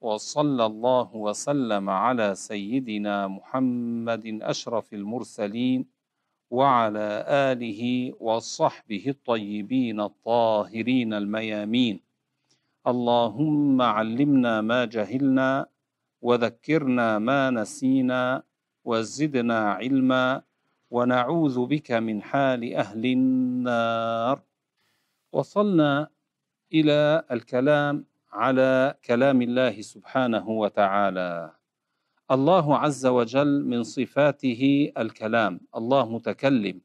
وصلى الله وسلم على سيدنا محمد أشرف المرسلين وعلى آله وصحبه الطيبين الطاهرين الميامين. اللهم علمنا ما جهلنا وذكرنا ما نسينا وزدنا علما ونعوذ بك من حال أهل النار. وصلنا إلى الكلام على كلام الله سبحانه وتعالى. الله عز وجل من صفاته الكلام الله متكلم.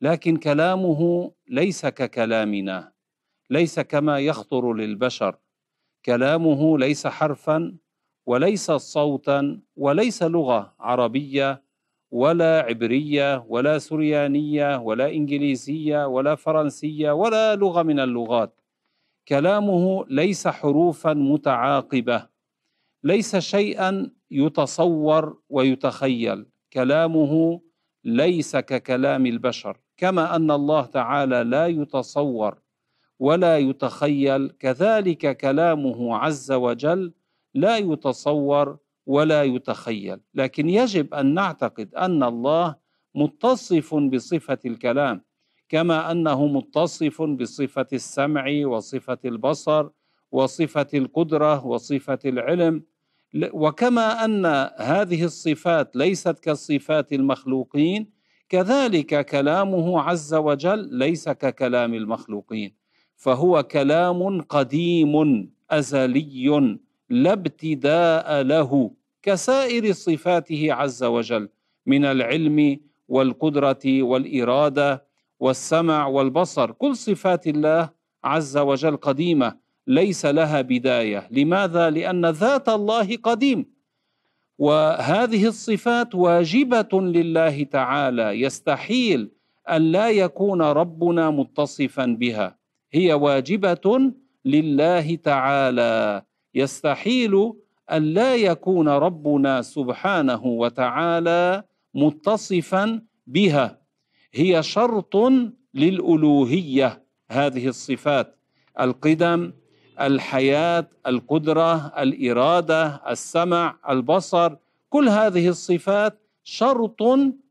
لكن كلامه ليس ككلامنا ليس كما يخطر للبشر. كلامه ليس حرفا وليس صوتا وليس لغة عربية ولا عبرية ولا سريانية ولا إنجليزية ولا فرنسية ولا لغة من اللغات. كلامه ليس حروفا متعاقبة ليس شيئا يتصور ويتخيل كلامه ليس ككلام البشر كما أن الله تعالى لا يتصور ولا يتخيل كذلك كلامه عز وجل لا يتصور ولا يتخيل. لكن يجب أن نعتقد أن الله متصف بصفة الكلام. كما أنه متصف بصفة السمع وصفة البصر وصفة القدرة وصفة العلم. وكما أن هذه الصفات ليست كصفات المخلوقين كذلك كلامه عز وجل ليس ككلام المخلوقين. فهو كلام قديم أزلي لا ابتداء له كسائر صفاته عز وجل من العلم والقدرة والإرادة والسمع والبصر كل صفات الله عز وجل قديمة ليس لها بداية. لماذا؟ لأن ذات الله قديم. وهذه الصفات واجبة لله تعالى. يستحيل أن لا يكون ربنا متصفا بها. هي واجبة لله تعالى. يستحيل أن لا يكون ربنا سبحانه وتعالى متصفا بها. هي شرط للألوهية هذه الصفات القدم الحياة القدرة الإرادة السمع البصر كل هذه الصفات شرط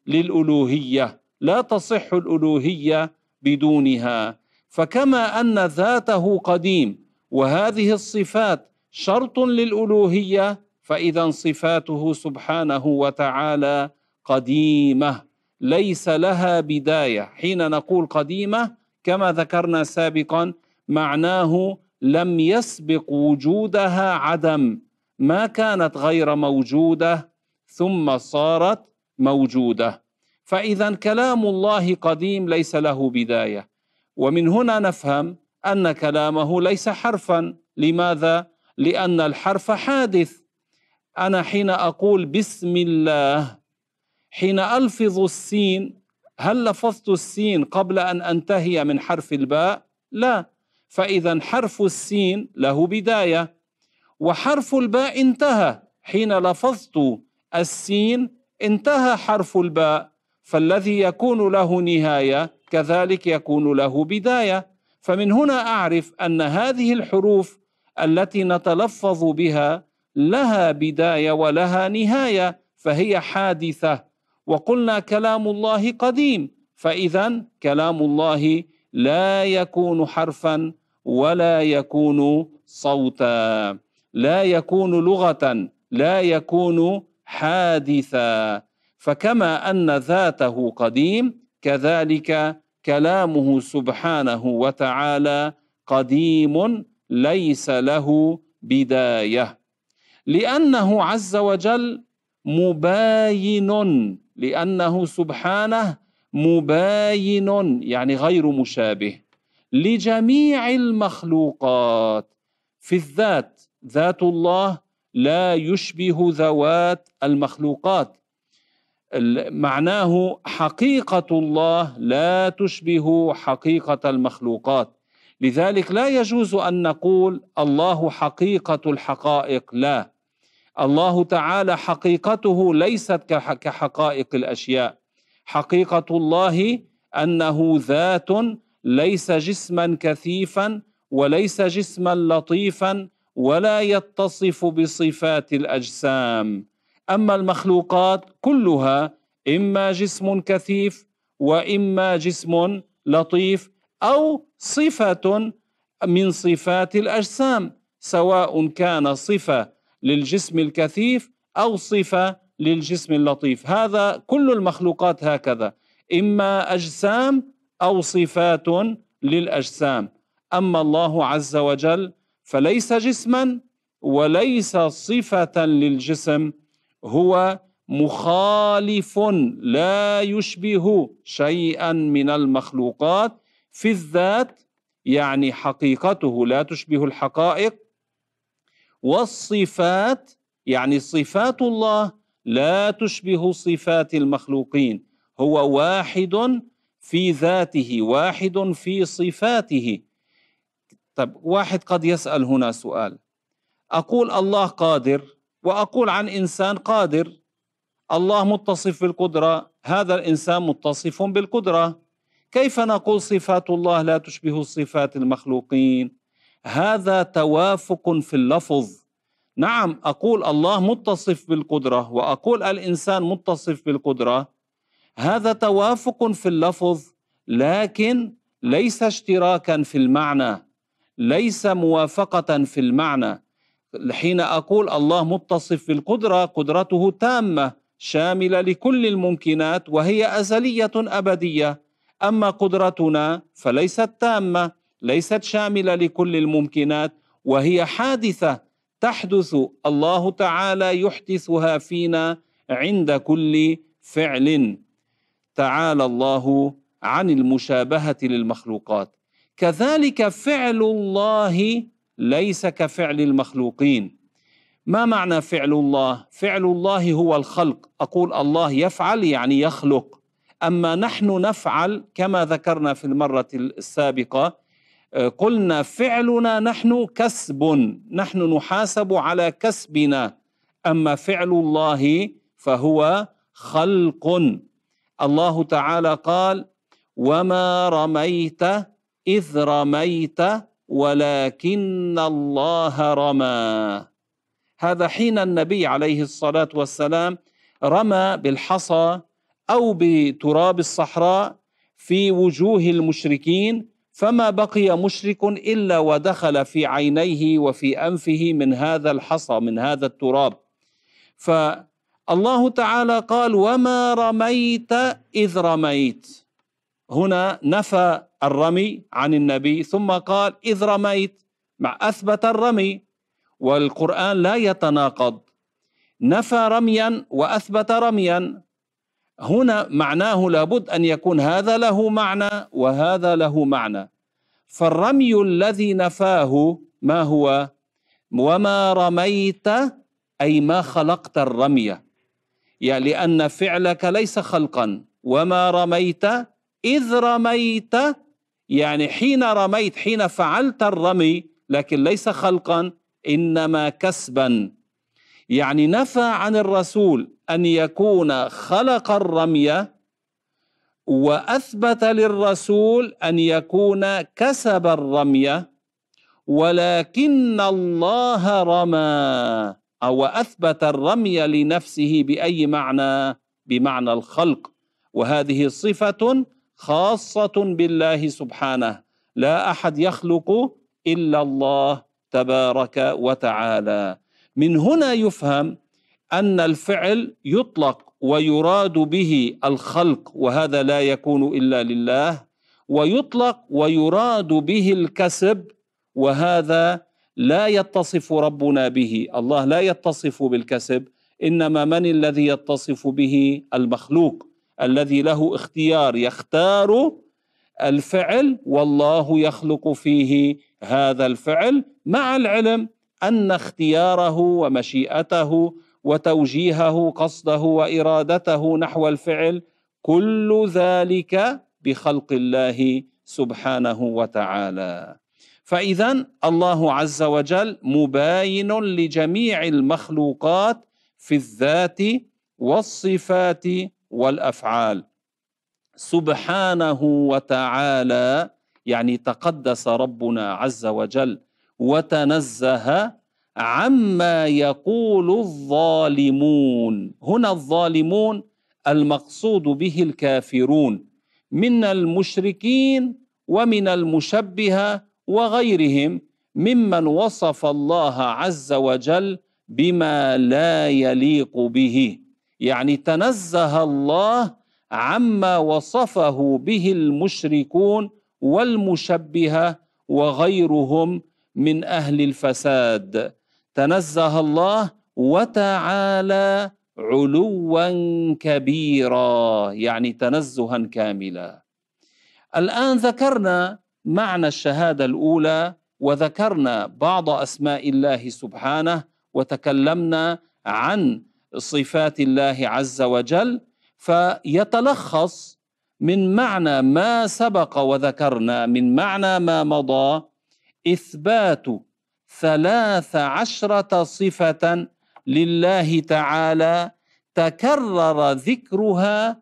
للألوهية لا تصح الألوهية بدونها. فكما أن ذاته قديم وهذه الصفات شرط للألوهية فإذا صفاته سبحانه وتعالى قديمة. ليس لها بداية. حين نقول قديمة كما ذكرنا سابقا معناه لم يسبق وجودها عدم. ما كانت غير موجودة ثم صارت موجودة. فاذا كلام الله قديم ليس له بداية. ومن هنا نفهم أن كلامه ليس حرفا. لماذا؟ لأن الحرف حادث. أنا حين أقول بسم الله حين ألفظ السين هل لفظت السين قبل أن أنتهي من حرف الباء؟ لا. فإذا حرف السين له بداية. وحرف الباء انتهى. حين لفظت السين انتهى حرف الباء. فالذي يكون له نهاية كذلك يكون له بداية. فمن هنا أعرف أن هذه الحروف التي نتلفظ بها لها بداية ولها نهاية فهي حادثة. وقلنا كلام الله قديم فاذا كلام الله لا يكون حرفا ولا يكون صوتا لا يكون لغة لا يكون حادثا. فكما أن ذاته قديم كذلك كلامه سبحانه وتعالى قديم ليس له بداية. لأنه عز وجل مباين لأنه سبحانه مباين يعني غير مشابه لجميع المخلوقات. في الذات ذات الله لا يشبه ذوات المخلوقات. معناه حقيقة الله لا تشبه حقيقة المخلوقات. لذلك لا يجوز أن نقول الله حقيقة الحقائق لا. الله تعالى حقيقته ليست كحقائق الأشياء. حقيقة الله أنه ذات ليس جسما كثيفا وليس جسما لطيفا ولا يتصف بصفات الأجسام. أما المخلوقات كلها إما جسم كثيف وإما جسم لطيف أو صفة من صفات الأجسام سواء كان صفة للجسم الكثيف أو صفة للجسم اللطيف. هذا كل المخلوقات هكذا إما أجسام أو صفات للأجسام. أما الله عز وجل فليس جسما وليس صفة للجسم هو مخالف لا يشبه شيئا من المخلوقات في الذات يعني حقيقته لا تشبه الحقائق. والصفات يعني صفات الله لا تشبه صفات المخلوقين. هو واحد في ذاته واحد في صفاته. طيب واحد قد يسأل هنا سؤال. أقول الله قادر وأقول عن إنسان قادر. الله متصف بالقدرة هذا الإنسان متصف بالقدرة. كيف نقول صفات الله لا تشبه صفات المخلوقين؟ هذا توافق في اللفظ. نعم أقول الله متصف بالقدرة وأقول الإنسان متصف بالقدرة. هذا توافق في اللفظ لكن ليس اشتراكا في المعنى ليس موافقة في المعنى. حين أقول الله متصف بالقدرة قدرته تامة شاملة لكل الممكنات وهي أزلية أبدية. أما قدرتنا فليست تامة. ليست شاملة لكل الممكنات وهي حادثة تحدث الله تعالى يحدثها فينا عند كل فعل. تعالى الله عن المشابهة للمخلوقات. كذلك فعل الله ليس كفعل المخلوقين. ما معنى فعل الله؟ فعل الله هو الخلق. أقول الله يفعل يعني يخلق. أما نحن نفعل كما ذكرنا في المرة السابقة قلنا فعلنا نحن كسب نحن نحاسب على كسبنا. أما فعل الله فهو خلق. الله تعالى قال وما رميت إذ رميت ولكن الله رمى. هذا حين النبي عليه الصلاة والسلام رمى بالحصى أو بتراب الصحراء في وجوه المشركين فما بقي مشرك إلا ودخل في عينيه وفي أنفه من هذا الحصى من هذا التراب. فالله تعالى قال وما رميت إذ رميت. هنا نفى الرمي عن النبي ثم قال إذ رميت. مع أثبت الرمي والقرآن لا يتناقض. نفى رميا وأثبت رميا. هنا معناه لابد أن يكون هذا له معنى وهذا له معنى. فالرمي الذي نفاه ما هو؟ وما رميت أي ما خلقت الرمي. يعني لأن فعلك ليس خلقا. وما رميت إذ رميت. يعني حين رميت حين فعلت الرمي لكن ليس خلقا إنما كسبا. يعني نفى عن الرسول أن يكون خلق الرمي وأثبت للرسول أن يكون كسب الرمي ولكن الله رمى أو أثبت الرمي لنفسه بأي معنى؟ بمعنى الخلق. وهذه صفة خاصة بالله سبحانه. لا أحد يخلق إلا الله تبارك وتعالى. من هنا يفهم أن الفعل يطلق ويراد به الخلق وهذا لا يكون إلا لله ويطلق ويراد به الكسب وهذا لا يتصف ربنا به. الله لا يتصف بالكسب إنما من الذي يتصف به؟ المخلوق الذي له اختيار يختار الفعل والله يخلق فيه هذا الفعل مع العلم. أن اختياره ومشيئته وتوجيهه قصده وإرادته نحو الفعل كل ذلك بخلق الله سبحانه وتعالى. فاذا الله عز وجل مباين لجميع المخلوقات في الذات والصفات والأفعال. سبحانه وتعالى يعني تقدس ربنا عز وجل وتنزه عما يقول الظالمون. هنا الظالمون المقصود به الكافرون من المشركين ومن المشبهة وغيرهم ممن وصف الله عز وجل بما لا يليق به. يعني تنزه الله عما وصفه به المشركون والمشبهة وغيرهم من أهل الفساد. تنزه الله وتعالى علوا كبيرا يعني تنزها كاملا. الآن ذكرنا معنى الشهادة الأولى وذكرنا بعض أسماء الله سبحانه وتكلمنا عن صفات الله عز وجل فيتلخص من معنى ما سبق وذكرنا من معنى ما مضى إثبات ثلاث عشرة صفة لله تعالى تكرر ذكرها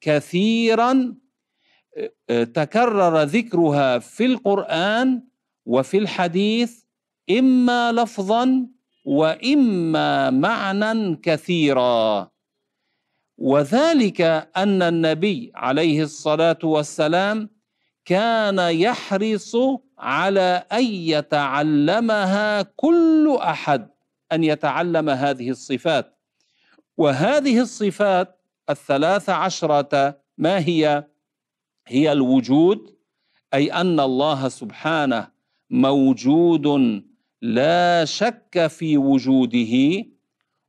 كثيرا تكرر ذكرها في القرآن وفي الحديث إما لفظا وإما معنى كثيرا. وذلك أن النبي عليه الصلاة والسلام كان يحرص على أن يتعلمها كل أحد أن يتعلم هذه الصفات. وهذه الصفات الثلاث عشرة ما هي؟ هي الوجود أي أن الله سبحانه موجود لا شك في وجوده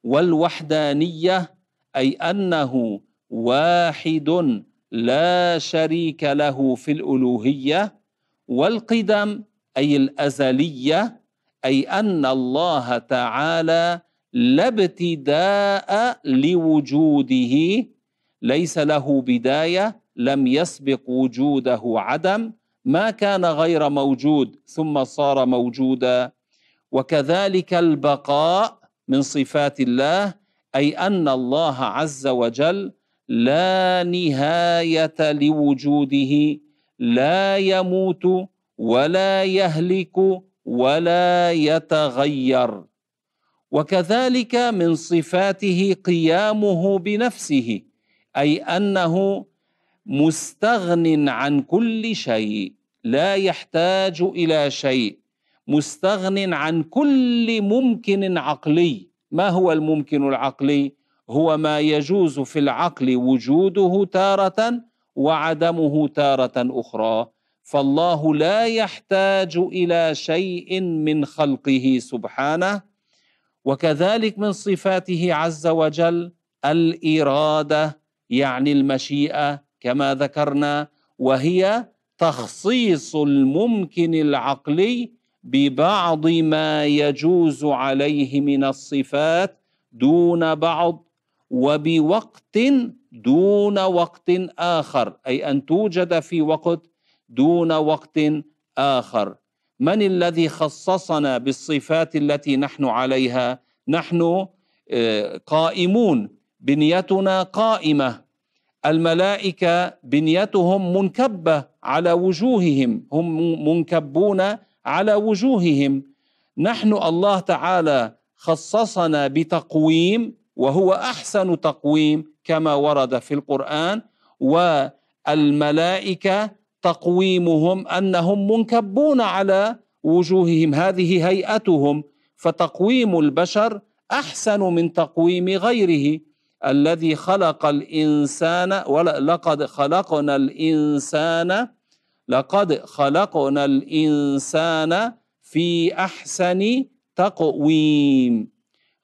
والوحدانية أي أنه واحد لا شريك له في الألوهية. والقدم أي الأزلية أي أن الله تعالى لا ابتداء لوجوده ليس له بداية لم يسبق وجوده عدم ما كان غير موجود ثم صار موجودا. وكذلك البقاء من صفات الله أي أن الله عز وجل لا نهاية لوجوده. لا يموت ولا يهلك ولا يتغير. وكذلك من صفاته قيامه بنفسه أي أنه مستغن عن كل شيء لا يحتاج إلى شيء مستغن عن كل ممكن عقلي. ما هو الممكن العقلي؟ هو ما يجوز في العقل وجوده تارة وعدمه تارة أخرى. فالله لا يحتاج إلى شيء من خلقه سبحانه. وكذلك من صفاته عز وجل الإرادة يعني المشيئة كما ذكرنا وهي تخصيص الممكن العقلي ببعض ما يجوز عليه من الصفات دون بعض وبوقت دون وقت آخر أي أن توجد في وقت دون وقت آخر. من الذي خصصنا بالصفات التي نحن عليها؟ نحن آه، قائمون. بنيتنا قائمة. الملائكة بنيتهم منكبة على وجوههم. هم منكبون على وجوههم. نحن الله تعالى خصصنا بتقويم وهو أحسن تقويم. كما ورد في القرآن والملائكة تقويمهم أنهم منكبون على وجوههم هذه هيئتهم فتقويم البشر أحسن من تقويم غيره. الذي خلق الإنسان ولقد خلقنا الإنسان لقد خلقنا الإنسان في أحسن تقويم.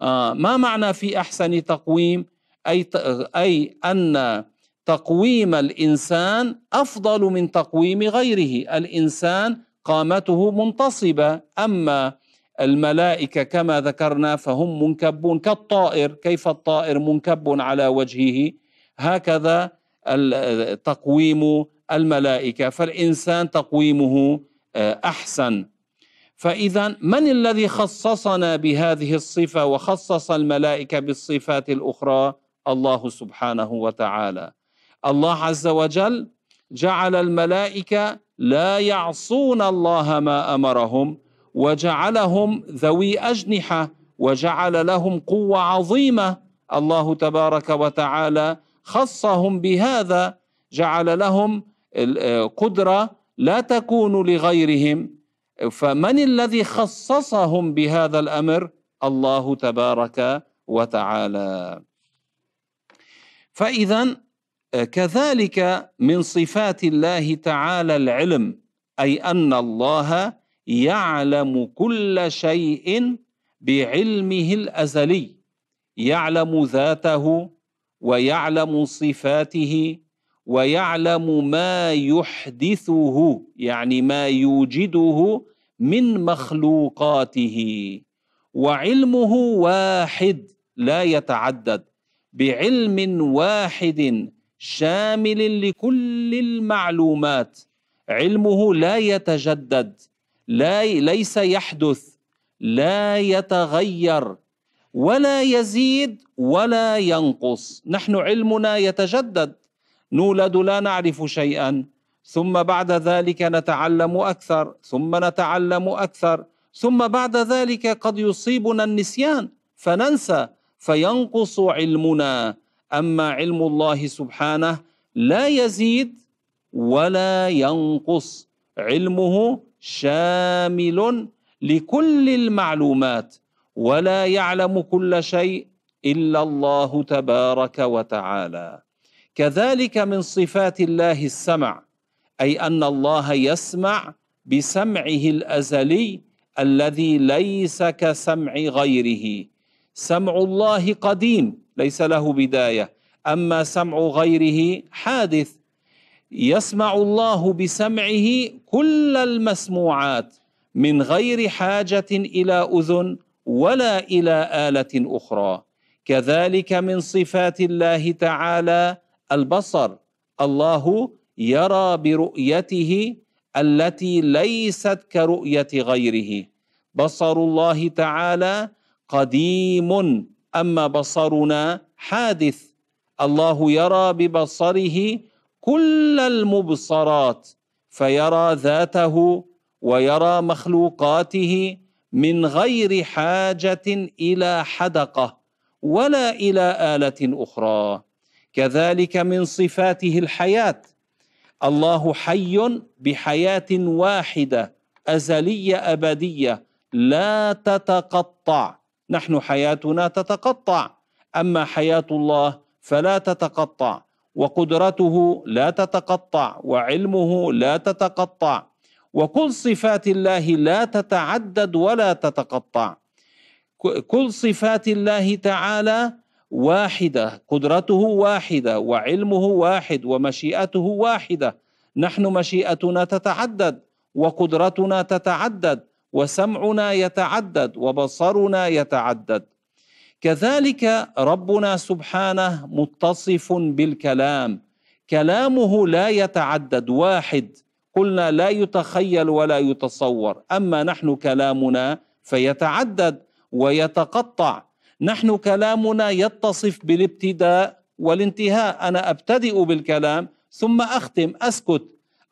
آه ما معنى في أحسن تقويم؟ أي أي أن تقويم الإنسان أفضل من تقويم غيره. الإنسان قامته منتصبة أما الملائكة كما ذكرنا فهم منكبون كالطائر. كيف الطائر منكب على وجهه؟ هكذا تقويم الملائكة. فالإنسان تقويمه آه، أحسن. فإذا من الذي خصصنا بهذه الصفة وخصص الملائكة بالصفات الأخرى؟ الله سبحانه وتعالى. الله عز وجل جعل الملائكة لا يعصون الله ما أمرهم وجعلهم ذوي أجنحة وجعل لهم قوة عظيمة. الله تبارك وتعالى خصهم بهذا جعل لهم قدرة لا تكون لغيرهم. فمن الذي خصصهم بهذا الأمر؟ الله تبارك وتعالى. فإذا كذلك من صفات الله تعالى العلم أي أن الله يعلم كل شيء بعلمه الأزلي يعلم ذاته ويعلم صفاته ويعلم ما يحدثه يعني ما يوجده من مخلوقاته وعلمه واحد لا يتعدد. بعلم واحد شامل لكل المعلومات. علمه لا يتجدد لا ليس يحدث لا يتغير ولا يزيد ولا ينقص. نحن علمنا يتجدد. نولد لا نعرف شيئا. ثم بعد ذلك نتعلم أكثر ثم نتعلم أكثر ثم بعد ذلك قد يصيبنا النسيان. فننسى فينقص علمنا. أما علم الله سبحانه لا يزيد ولا ينقص. علمه شامل لكل المعلومات ولا يعلم كل شيء إلا الله تبارك وتعالى. كذلك من صفات الله السمع أي أن الله يسمع بسمعه الأزلي الذي ليس كسمع غيره. سمع الله قديم ليس له بداية. أما سمع غيره حادث. يسمع الله بسمعه كل المسموعات من غير حاجة إلى أذن ولا إلى آلة أخرى. كذلك من صفات الله تعالى البصر. الله يرى برؤيته التي ليست كرؤية غيره. بصر الله تعالى قديم أما بصرنا حادث. الله يرى ببصره كل المبصرات فيرى ذاته ويرى مخلوقاته من غير حاجة إلى حدقة ولا إلى آلة أخرى. كذلك من صفاته الحياة. الله حي بحياة واحدة أزلية أبدية لا تتقطع. نحن حياتنا تتقطع. أما حياة الله فلا تتقطع وقدرته لا تتقطع وعلمه لا تتقطع وكل صفات الله لا تتعدد ولا تتقطع. كل صفات الله تعالى واحدة قدرته واحدة وعلمه واحد ومشيئته واحدة. نحن مشيئتنا تتعدد وقدرتنا تتعدد. وسمعنا يتعدد وبصرنا يتعدد. كذلك ربنا سبحانه متصف بالكلام. كلامه لا يتعدد واحد. قلنا لا يتخيل ولا يتصور. أما نحن كلامنا فيتعدد ويتقطع. نحن كلامنا يتصف بالابتداء والانتهاء. أنا أبتدئ بالكلام ثم أختم. أسكت.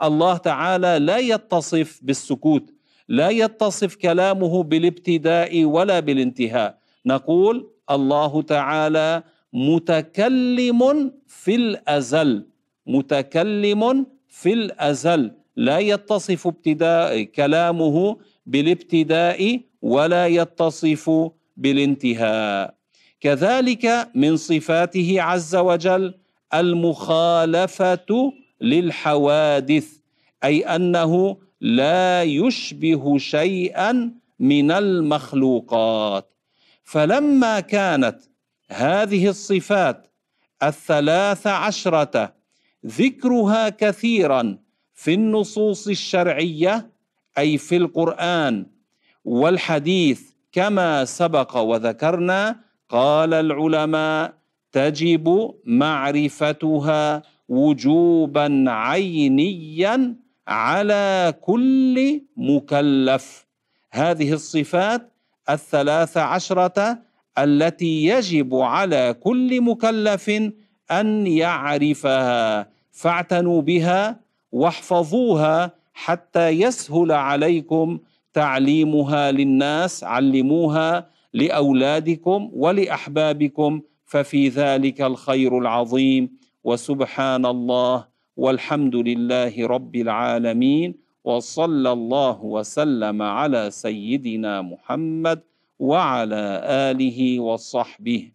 الله تعالى لا يتصف بالسكوت. لا يتصف كلامه بالابتداء ولا بالانتهاء. نقول الله تعالى متكلم في الأزل متكلم في الأزل. لا يتصف ابتداء كلامه بالابتداء ولا يتصف بالانتهاء. كذلك من صفاته عز وجل المخالفة للحوادث أي أنه لا يشبه شيئا من المخلوقات. فلما كانت هذه الصفات الثلاث عشره ذكرها كثيرا في النصوص الشرعية أي في القرآن والحديث كما سبق وذكرنا قال العلماء تجب معرفتها وجوبا عينيا على كل مكلف. هذه الصفات الثلاث عشرة التي يجب على كل مكلف أن يعرفها. فاعتنوا بها واحفظوها حتى يسهل عليكم تعليمها للناس علموها لأولادكم ولأحبابكم ففي ذلك الخير العظيم. وسبحان الله. والحمد لله رب العالمين وصلى الله وسلم على سيدنا محمد وعلى آله وصحبه.